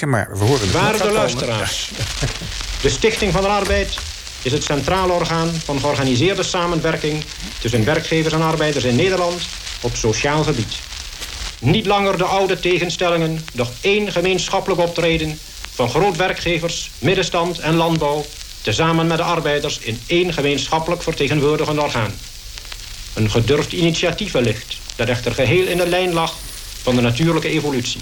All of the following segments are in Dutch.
denken, maar we horen het Waarde luisteraars, de Stichting van de Arbeid is het centrale orgaan van georganiseerde samenwerking tussen werkgevers en arbeiders in Nederland op sociaal gebied. Niet langer de oude tegenstellingen, doch één gemeenschappelijk optreden van grootwerkgevers, middenstand en landbouw, tezamen met de arbeiders in één gemeenschappelijk vertegenwoordigend orgaan. Een gedurfd initiatief wellicht, dat echter geheel in de lijn lag van de natuurlijke evolutie.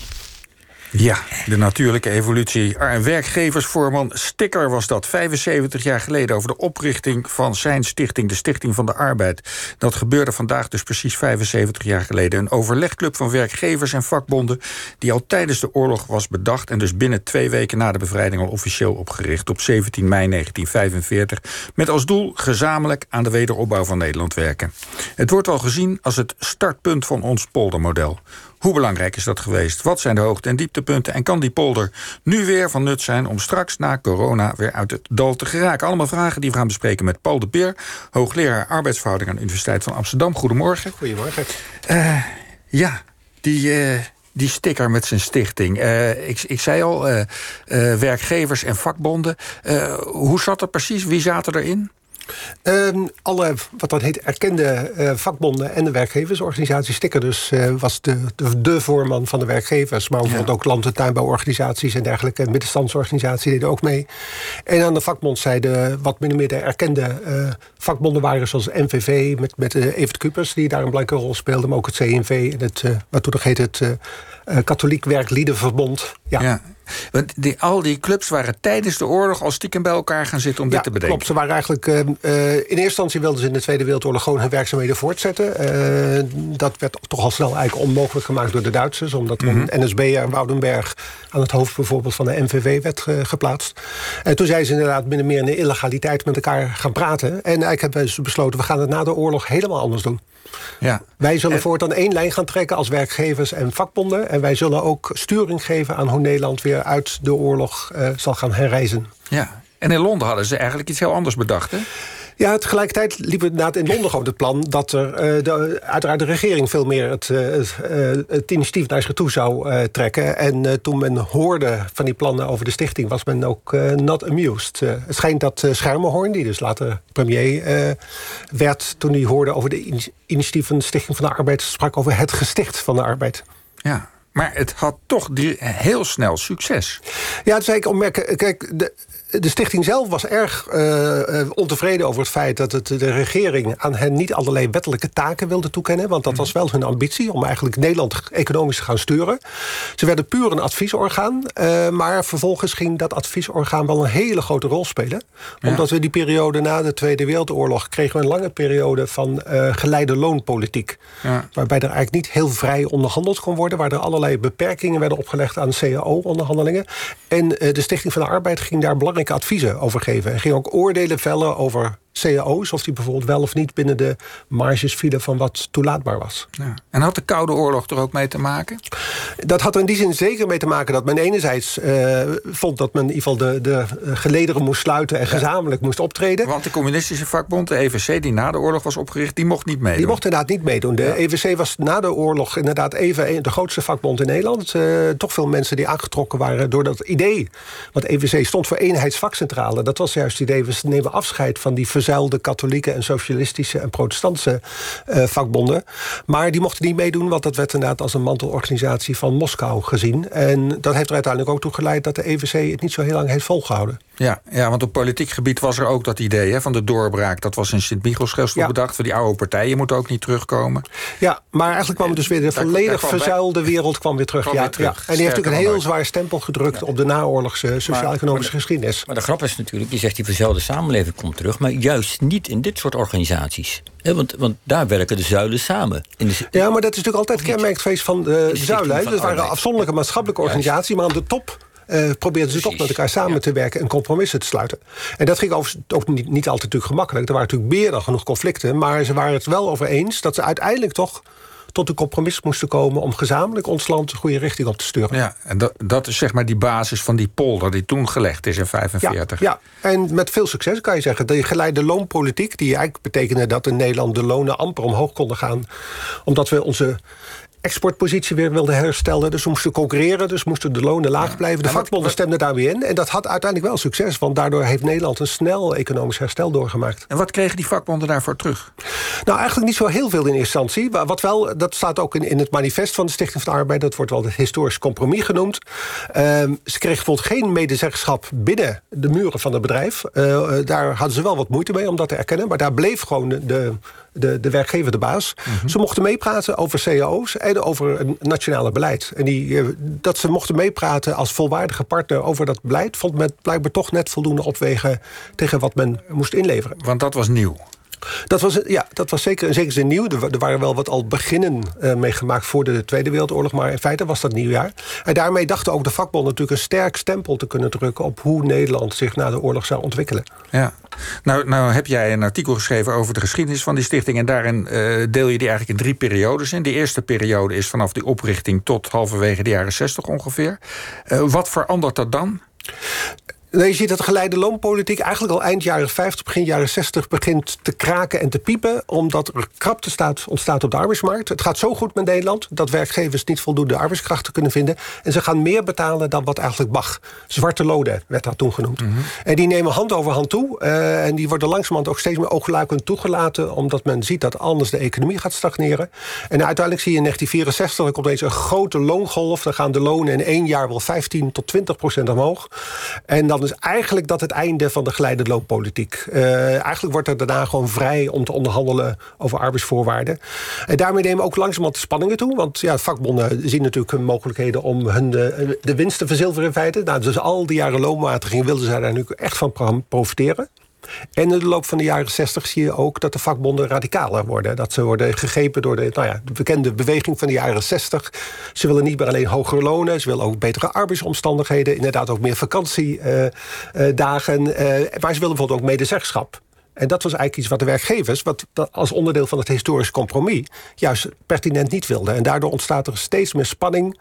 Ja, de natuurlijke evolutie. Werkgeversvoorman Sticker was dat 75 jaar geleden... over de oprichting van zijn stichting, de Stichting van de Arbeid. Dat gebeurde vandaag dus precies 75 jaar geleden. Een overlegclub van werkgevers en vakbonden... die al tijdens de oorlog was bedacht... en dus binnen twee weken na de bevrijding al officieel opgericht... op 17 mei 1945... met als doel gezamenlijk aan de wederopbouw van Nederland werken. Het wordt al gezien als het startpunt van ons poldermodel... Hoe belangrijk is dat geweest? Wat zijn de hoogte- en dieptepunten? En kan die polder nu weer van nut zijn om straks na corona weer uit het dal te geraken? Allemaal vragen die we gaan bespreken met Paul de Beer, hoogleraar arbeidsverhouding aan de Universiteit van Amsterdam. Goedemorgen. Goedemorgen. Uh, ja, die. Uh, die sticker met zijn stichting. Uh, ik, ik zei al, werkgevers en vakbonden. hoe zat het precies? Wie zaten erin? Uh, alle, wat dan heet, erkende uh, vakbonden en de werkgeversorganisaties stikken dus uh, was de, de, de, voorman van de werkgevers. Maar bijvoorbeeld ook land- en tuinbouworganisaties en dergelijke. En middenstandsorganisaties deden ook mee. En aan de vakbondzijde wat minder meer de erkende uh, vakbonden waren... zoals NVV met, met Evert Kupers, die daar een belangrijke rol speelde. Maar ook het CNV en het, wat toen nog heet het Katholiek Werkliedenverbond. Ja. ja. Want die, al die clubs waren tijdens de oorlog al stiekem bij elkaar gaan zitten om dit te bedenken. Klopt, ze waren eigenlijk. Uh, in eerste instantie wilden ze in de Tweede Wereldoorlog gewoon hun werkzaamheden voortzetten. Uh, dat werd toch al snel eigenlijk onmogelijk gemaakt door de Duitsers, omdat mm -hmm. een NSB'er Woudenberg aan het hoofd bijvoorbeeld van de NVV werd ge, geplaatst. En toen zijn ze inderdaad min of meer in de illegaliteit met elkaar gaan praten. En eigenlijk hebben ze besloten: we gaan het na de oorlog helemaal anders doen. Ja. Wij zullen en... voortaan één lijn gaan trekken als werkgevers en vakbonden. En wij zullen ook sturing geven aan hoe Nederland weer uit de oorlog uh, zal gaan herreizen. Ja, en in Londen hadden ze eigenlijk iets heel anders bedacht, hè? Ja, tegelijkertijd liep het inderdaad in Londen gewoon het plan... dat er uh, de, uiteraard de regering veel meer het, uh, het, het, initiatief naar zich toe zou trekken. En toen men hoorde van die plannen over de stichting... was men ook not amused. het schijnt dat Schermerhorn, die dus later premier werd... toen hij hoorde over de initiatief van de Stichting van de Arbeid... sprak over het gesticht van de arbeid. Ja, maar het had toch heel snel succes. Ja, dat is eigenlijk opmerken. Kijk, de, de stichting zelf was erg uh, ontevreden over het feit dat het, de regering aan hen niet allerlei wettelijke taken wilde toekennen. Want dat was wel hun ambitie om eigenlijk Nederland economisch te gaan sturen. Ze werden puur een adviesorgaan. Uh, maar vervolgens ging dat adviesorgaan wel een hele grote rol spelen. Ja. Omdat we die periode na de Tweede Wereldoorlog kregen we een lange periode van uh, geleide loonpolitiek. Ja. Waarbij er eigenlijk niet heel vrij onderhandeld kon worden. Waar er allerlei beperkingen werden opgelegd aan CAO-onderhandelingen. En de Stichting van de Arbeid ging daar belangrijk adviezen over geven. En ging ook oordelen vellen over cao's... of die bijvoorbeeld wel of niet binnen de marges vielen... van wat toelaatbaar was. Ja. En had de Koude Oorlog er ook mee te maken? Dat had er in die zin zeker mee te maken dat men enerzijds uh, vond... dat men in ieder geval de, de gelederen moest sluiten en ja. gezamenlijk moest optreden. Want de communistische vakbond, de EVC, die na de oorlog was opgericht... die mocht niet meedoen. Die mocht inderdaad niet meedoen. De ja. EVC was na de oorlog inderdaad even de grootste vakbond in Nederland. Uh, toch veel mensen die aangetrokken waren door dat idee. Want EVC stond voor eenheidsvakcentrale. Dat was juist het idee, we nemen afscheid van die verzuilde katholieke en socialistische en protestantse uh, vakbonden. Maar die mochten niet meedoen, want dat werd inderdaad als een mantelorganisatie van Moskou gezien. En dat heeft er uiteindelijk ook toe geleid dat de EVC het niet zo heel lang heeft volgehouden. Ja, ja want op politiek gebied was er ook dat idee hè, van de doorbraak. Dat was in Sint-Michielsgestel ja. bedacht. Voor die oude partijen moeten ook niet terugkomen. Ja, maar eigenlijk kwam dus weer de volledig verzuilde wereld kwam weer terug. Kwam ja, weer terug. Ja. En die heeft natuurlijk een heel zwaar stempel gedrukt op de naoorlogse sociaal-economische geschiedenis. Maar de grap is natuurlijk, je zegt die verzuilde samenleving komt terug... maar juist niet in dit soort organisaties. Want, want daar werken de zuilen samen. In de, ja, maar dat is natuurlijk altijd kenmerkend geweest van de, de zuilen. Dat waren afzonderlijke maatschappelijke organisaties... maar aan de top uh, probeerden ze toch met elkaar samen ja. te werken en compromissen te sluiten. En dat ging ook niet, niet altijd natuurlijk gemakkelijk. Er waren natuurlijk meer dan genoeg conflicten. Maar ze waren het wel over eens dat ze uiteindelijk toch tot een compromis moesten komen... om gezamenlijk ons land de goede richting op te sturen. Ja, en dat, dat is zeg maar die basis van die polder die toen gelegd is in 1945. Ja, ja, en met veel succes kan je zeggen. De geleide loonpolitiek, die eigenlijk betekende dat in Nederland... de lonen amper omhoog konden gaan... omdat we onze exportpositie weer wilden herstellen. Dus ze moesten concurreren, dus moesten de lonen laag blijven. De vakbonden stemden daar weer in. En dat had uiteindelijk wel succes, want daardoor heeft Nederland een snel economisch herstel doorgemaakt. En wat kregen die vakbonden daarvoor terug? Nou, eigenlijk niet zo heel veel in eerste instantie. Wat wel, dat staat ook in, in het manifest van de Stichting van de Arbeid. Dat wordt wel het historisch compromis genoemd. Ehm, ze kregen bijvoorbeeld geen medezeggenschap binnen de muren van het bedrijf. Uh, daar hadden ze wel wat moeite mee om dat te erkennen. Maar daar bleef gewoon de, de, de werkgever de baas. Mhm. Ze mochten meepraten over cao's en over een nationale beleid. En die, eh, dat ze mochten meepraten als volwaardige partner over dat beleid... vond men blijkbaar toch net voldoende opwegen tegen wat men moest inleveren. Want dat was nieuw. Dat was, ja, dat was zeker in zekere zin nieuw. Er, waren wel wat al beginnen meegemaakt voor de Tweede Wereldoorlog... maar in feite was dat nieuwjaar. En daarmee dachten ook de vakbonden natuurlijk een sterk stempel te kunnen drukken... op hoe Nederland zich na de oorlog zou ontwikkelen. Ja. Nou, nou heb jij een artikel geschreven over de geschiedenis van die stichting... en daarin uh, deel je die eigenlijk in drie periodes in. De eerste periode is vanaf die oprichting tot halverwege de jaren 60 ongeveer. Uh, wat verandert er dan? Nee, je ziet dat de geleide loonpolitiek eigenlijk al eind jaren 50, begin jaren 60 begint te kraken en te piepen. Omdat er krapte staat, ontstaat op de arbeidsmarkt. Het gaat zo goed met Nederland dat werkgevers niet voldoende arbeidskrachten kunnen vinden. En ze gaan meer betalen dan wat eigenlijk mag. Zwarte loden werd dat toen genoemd. Mhm. En die nemen hand over hand toe. Uh, en die worden langzamerhand ook steeds meer oogluikend toegelaten. Omdat men ziet dat anders de economie gaat stagneren. En uiteindelijk zie je in 1964, er komt eens een grote loongolf. Dan gaan de lonen in één jaar wel 15 tot 20 procent omhoog. En dan dan is eigenlijk dat het einde van de geleide looppolitiek. Uh, eigenlijk wordt er daarna gewoon vrij om te onderhandelen over arbeidsvoorwaarden. En daarmee nemen ook langzamerhand de spanningen toe. Want ja, vakbonden zien natuurlijk mogelijkheden om hun de, de winst te verzilveren in feite. Nou, dus al die jaren loonmatiging wilden zij daar nu echt van profiteren. En in de loop van de jaren 60 zie je ook dat de vakbonden radicaler worden. Dat ze worden gegrepen door de, nou ja, de bekende beweging van de jaren 60. Ze willen niet meer alleen hogere lonen, ze willen ook betere arbeidsomstandigheden. Inderdaad ook meer vakantiedagen. Uh, uh, maar ze willen bijvoorbeeld ook medezeggenschap. En dat was eigenlijk iets wat de werkgevers, wat als onderdeel van het historisch compromis, juist pertinent niet wilden. En daardoor ontstaat er steeds meer spanning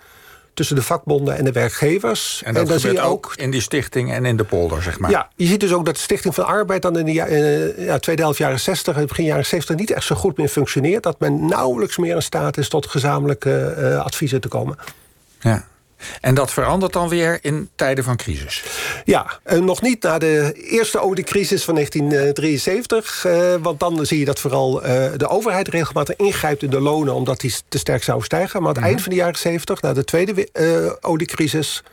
tussen de vakbonden en de werkgevers. En dat en zie je ook in die stichting en in de polder, zeg maar. Ja, je ziet dus ook dat de Stichting van Arbeid... dan in de uh, ja, tweede helft jaren 60 en begin jaren 70... niet echt zo goed meer functioneert. Dat men nauwelijks meer in staat is tot gezamenlijke uh, adviezen te komen. Ja. En dat verandert dan weer in tijden van crisis? Ja, en nog niet na de eerste oliecrisis van 1973. Uh, eh, want dan zie je dat vooral uh, de overheid regelmatig ingrijpt in de lonen... omdat die te sterk zouden stijgen. Maar aan het mhm. eind van de jaren 70, na de tweede uh, oliecrisis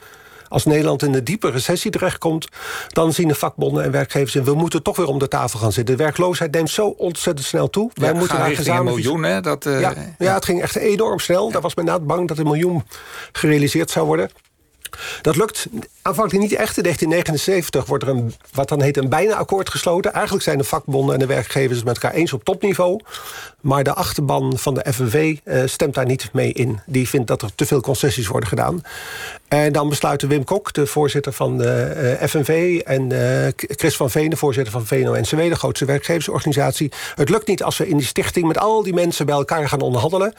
als Nederland in een diepe recessie terechtkomt... dan zien de vakbonden en werkgevers... en we moeten toch weer om de tafel gaan zitten. De werkloosheid neemt zo ontzettend snel toe. Wij moeten naar gezamenlijk... miljoen, hè? Dat, uh, ja, ja, het ging echt enorm snel. Daar was men inderdaad bang dat een miljoen gerealiseerd zou worden. Dat lukt aanvankelijk niet echt. In 1979 wordt er een, wat dan heet een bijna akkoord gesloten. Eigenlijk zijn de vakbonden en de werkgevers het met elkaar eens op topniveau. Maar de achterban van de FNV eh, stemt daar niet mee in. Die vindt dat er te veel concessies worden gedaan. En dan besluiten Wim Kok, de voorzitter van de uh, FNV... en uh, Chris van Veen, de voorzitter van VNO-NCW... de grootste werkgeversorganisatie. Het lukt niet als we in die stichting met al die mensen bij elkaar gaan onderhandelen.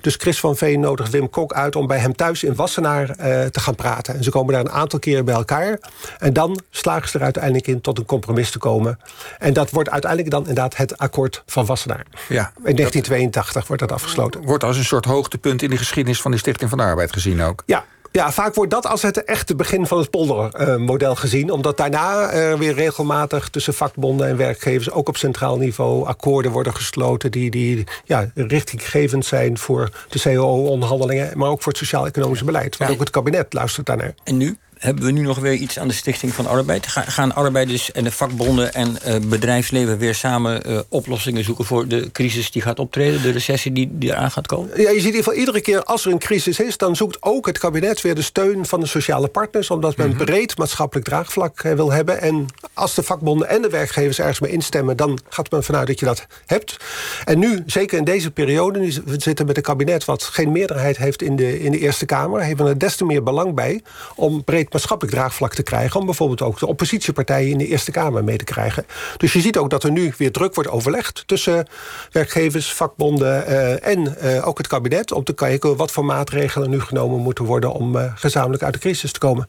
Dus Chris van Veen nodigt Wim Kok uit om bij hem thuis in Wassenaar te gaan praten. En ze komen daar een aantal keren bij elkaar. En dan slagen ze er uiteindelijk in tot een compromis te komen. En dat wordt uiteindelijk dan inderdaad het akkoord van Wassenaar. Ja, in 1982 wordt dat afgesloten. Wordt als een soort hoogtepunt in de geschiedenis van de Stichting van de Arbeid gezien ook. Ja, ja, vaak wordt dat als het echte begin van het poldermodel gezien. Omdat daarna er weer regelmatig tussen vakbonden en werkgevers... ook op centraal niveau akkoorden worden gesloten... die, die ja, richtinggevend zijn voor de COO-onderhandelingen... maar ook voor het sociaal-economische beleid. Want ook het kabinet luistert daarnaar. En nu? Hebben we nu nog weer iets aan de Stichting van Arbeid? Gaan arbeiders en de vakbonden en uh, bedrijfsleven weer samen uh, oplossingen zoeken voor de crisis die gaat optreden, de recessie die, die eraan gaat komen? Ja, je ziet in ieder geval iedere keer als er een crisis is, dan zoekt ook het kabinet weer de steun van de sociale partners, omdat men mm -hmm. breed maatschappelijk draagvlak uh, wil hebben. En als de vakbonden en de werkgevers ergens mee instemmen, dan gaat men vanuit dat je dat hebt. En nu, zeker in deze periode, nu we zitten met een kabinet wat geen meerderheid heeft in de, in de Eerste Kamer, hebben we er des te meer belang bij om breed maatschappelijk draagvlak te krijgen... om bijvoorbeeld ook de oppositiepartijen in de Eerste Kamer mee te krijgen. Dus je ziet ook dat er nu weer druk wordt overlegd... tussen werkgevers, vakbonden uh, en uh, ook het kabinet... om te kijken wat voor maatregelen nu genomen moeten worden... om uh, gezamenlijk uit de crisis te komen.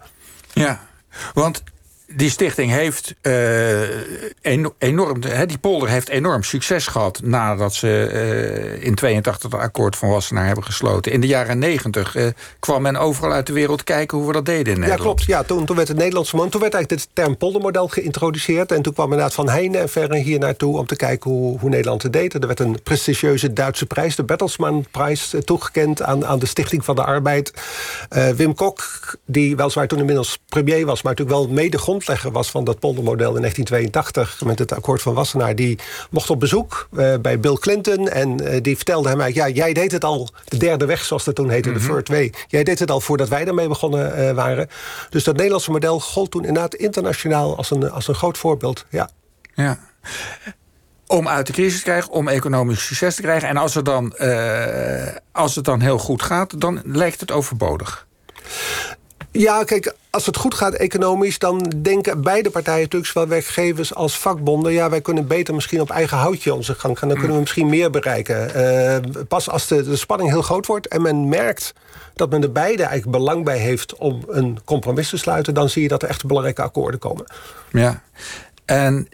Ja, want die stichting heeft uh, enorm, die polder heeft enorm succes gehad nadat ze uh, in 82 het akkoord van Wassenaar hebben gesloten. In de jaren 90 uh, kwam men overal uit de wereld kijken hoe we dat deden in Nederland. Ja, klopt. Ja, toen, toen werd het Nederlandse toen werd eigenlijk het term poldermodel geïntroduceerd. En toen kwam inderdaad Van Heijnen en verre hier naartoe om te kijken hoe, hoe Nederland het deed. Er werd een prestigieuze Duitse prijs, de Bertelsmann-prijs, toegekend aan, aan de Stichting van de Arbeid. Wim Kok, die weliswaar toen inmiddels premier was, maar natuurlijk wel mede grondlegger was van dat poldermodel in 1982 met het akkoord van Wassenaar. Die mocht op bezoek uh, bij Bill Clinton en uh, die vertelde hem eigenlijk: ja, jij deed het al, de derde weg zoals dat toen heette, mm -hmm. de Third Way. Jij deed het al voordat wij daarmee begonnen waren. Dus dat Nederlandse model gold toen inderdaad internationaal als een, als een groot voorbeeld. Ja. ja om uit de crisis te krijgen, om economisch succes te krijgen. En als het dan, uh, als het dan heel goed gaat, dan lijkt het overbodig. Ja, kijk, als het goed gaat economisch... dan denken beide partijen natuurlijk, zowel werkgevers als vakbonden... ja, wij kunnen beter misschien op eigen houtje onze gang gaan. Dan kunnen we misschien meer bereiken. Uh, pas als de, de spanning heel groot wordt en men merkt dat men er beide eigenlijk belang bij heeft... om een compromis te sluiten... dan zie je dat er echt belangrijke akkoorden komen. Ja, en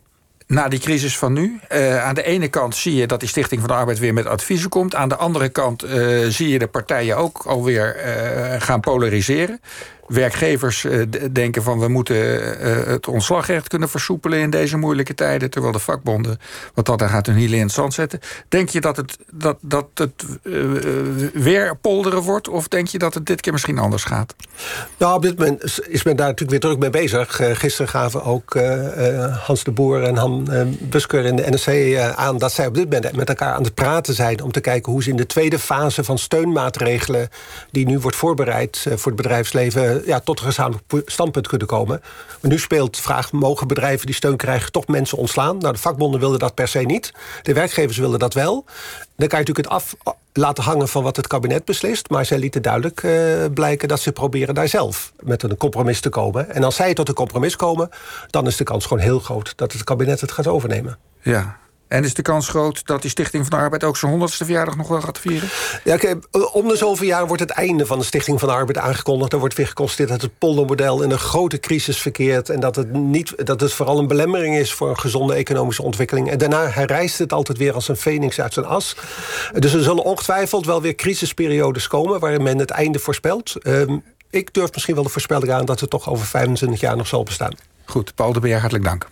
na die crisis van nu. Uh, aan de ene kant zie je dat die Stichting van de Arbeid weer met adviezen komt. Aan de andere kant uh, zie je de partijen ook alweer uh, gaan polariseren werkgevers uh, denken van we moeten uh, het ontslagrecht kunnen versoepelen in deze moeilijke tijden, terwijl de vakbonden wat dat gaat hun hielen in het zand zetten. Denk je dat het, dat, dat het uh, weer polderen wordt, of denk je dat het dit keer misschien anders gaat? Nou, op dit moment is men daar natuurlijk weer druk mee bezig. gisteren gaven ook Hans de Boer en Han Busker in de NRC aan dat zij op dit moment met elkaar aan het praten zijn om te kijken hoe ze in de tweede fase van steunmaatregelen die nu wordt voorbereid voor het bedrijfsleven ja, tot een gezamenlijk standpunt kunnen komen. Maar nu speelt de vraag: mogen bedrijven die steun krijgen toch mensen ontslaan? Nou, de vakbonden wilden dat per se niet. De werkgevers wilden dat wel. Dan kan je natuurlijk het af laten hangen van wat het kabinet beslist. Maar zij lieten duidelijk uh, blijken dat ze proberen daar zelf met een compromis te komen. En als zij tot een compromis komen, dan is de kans gewoon heel groot dat het kabinet het gaat overnemen. Ja, en is de kans groot dat die Stichting van de Arbeid ook zijn honderdste verjaardag nog wel gaat vieren? Ja, kijk, om de zoveel jaar wordt het einde van de Stichting van de Arbeid aangekondigd. Er wordt weer geconstateerd dat het poldermodel in een grote crisis verkeert. En dat het, niet, dat het vooral een belemmering is voor een gezonde economische ontwikkeling. En daarna herrijst het altijd weer als een phoenix uit zijn as. Dus er zullen ongetwijfeld wel weer crisisperiodes komen waarin men het einde voorspelt. Um, ik durf misschien wel de voorspelling aan dat het toch over 25 jaar nog zal bestaan. Goed, Paul de Beer, hartelijk dank.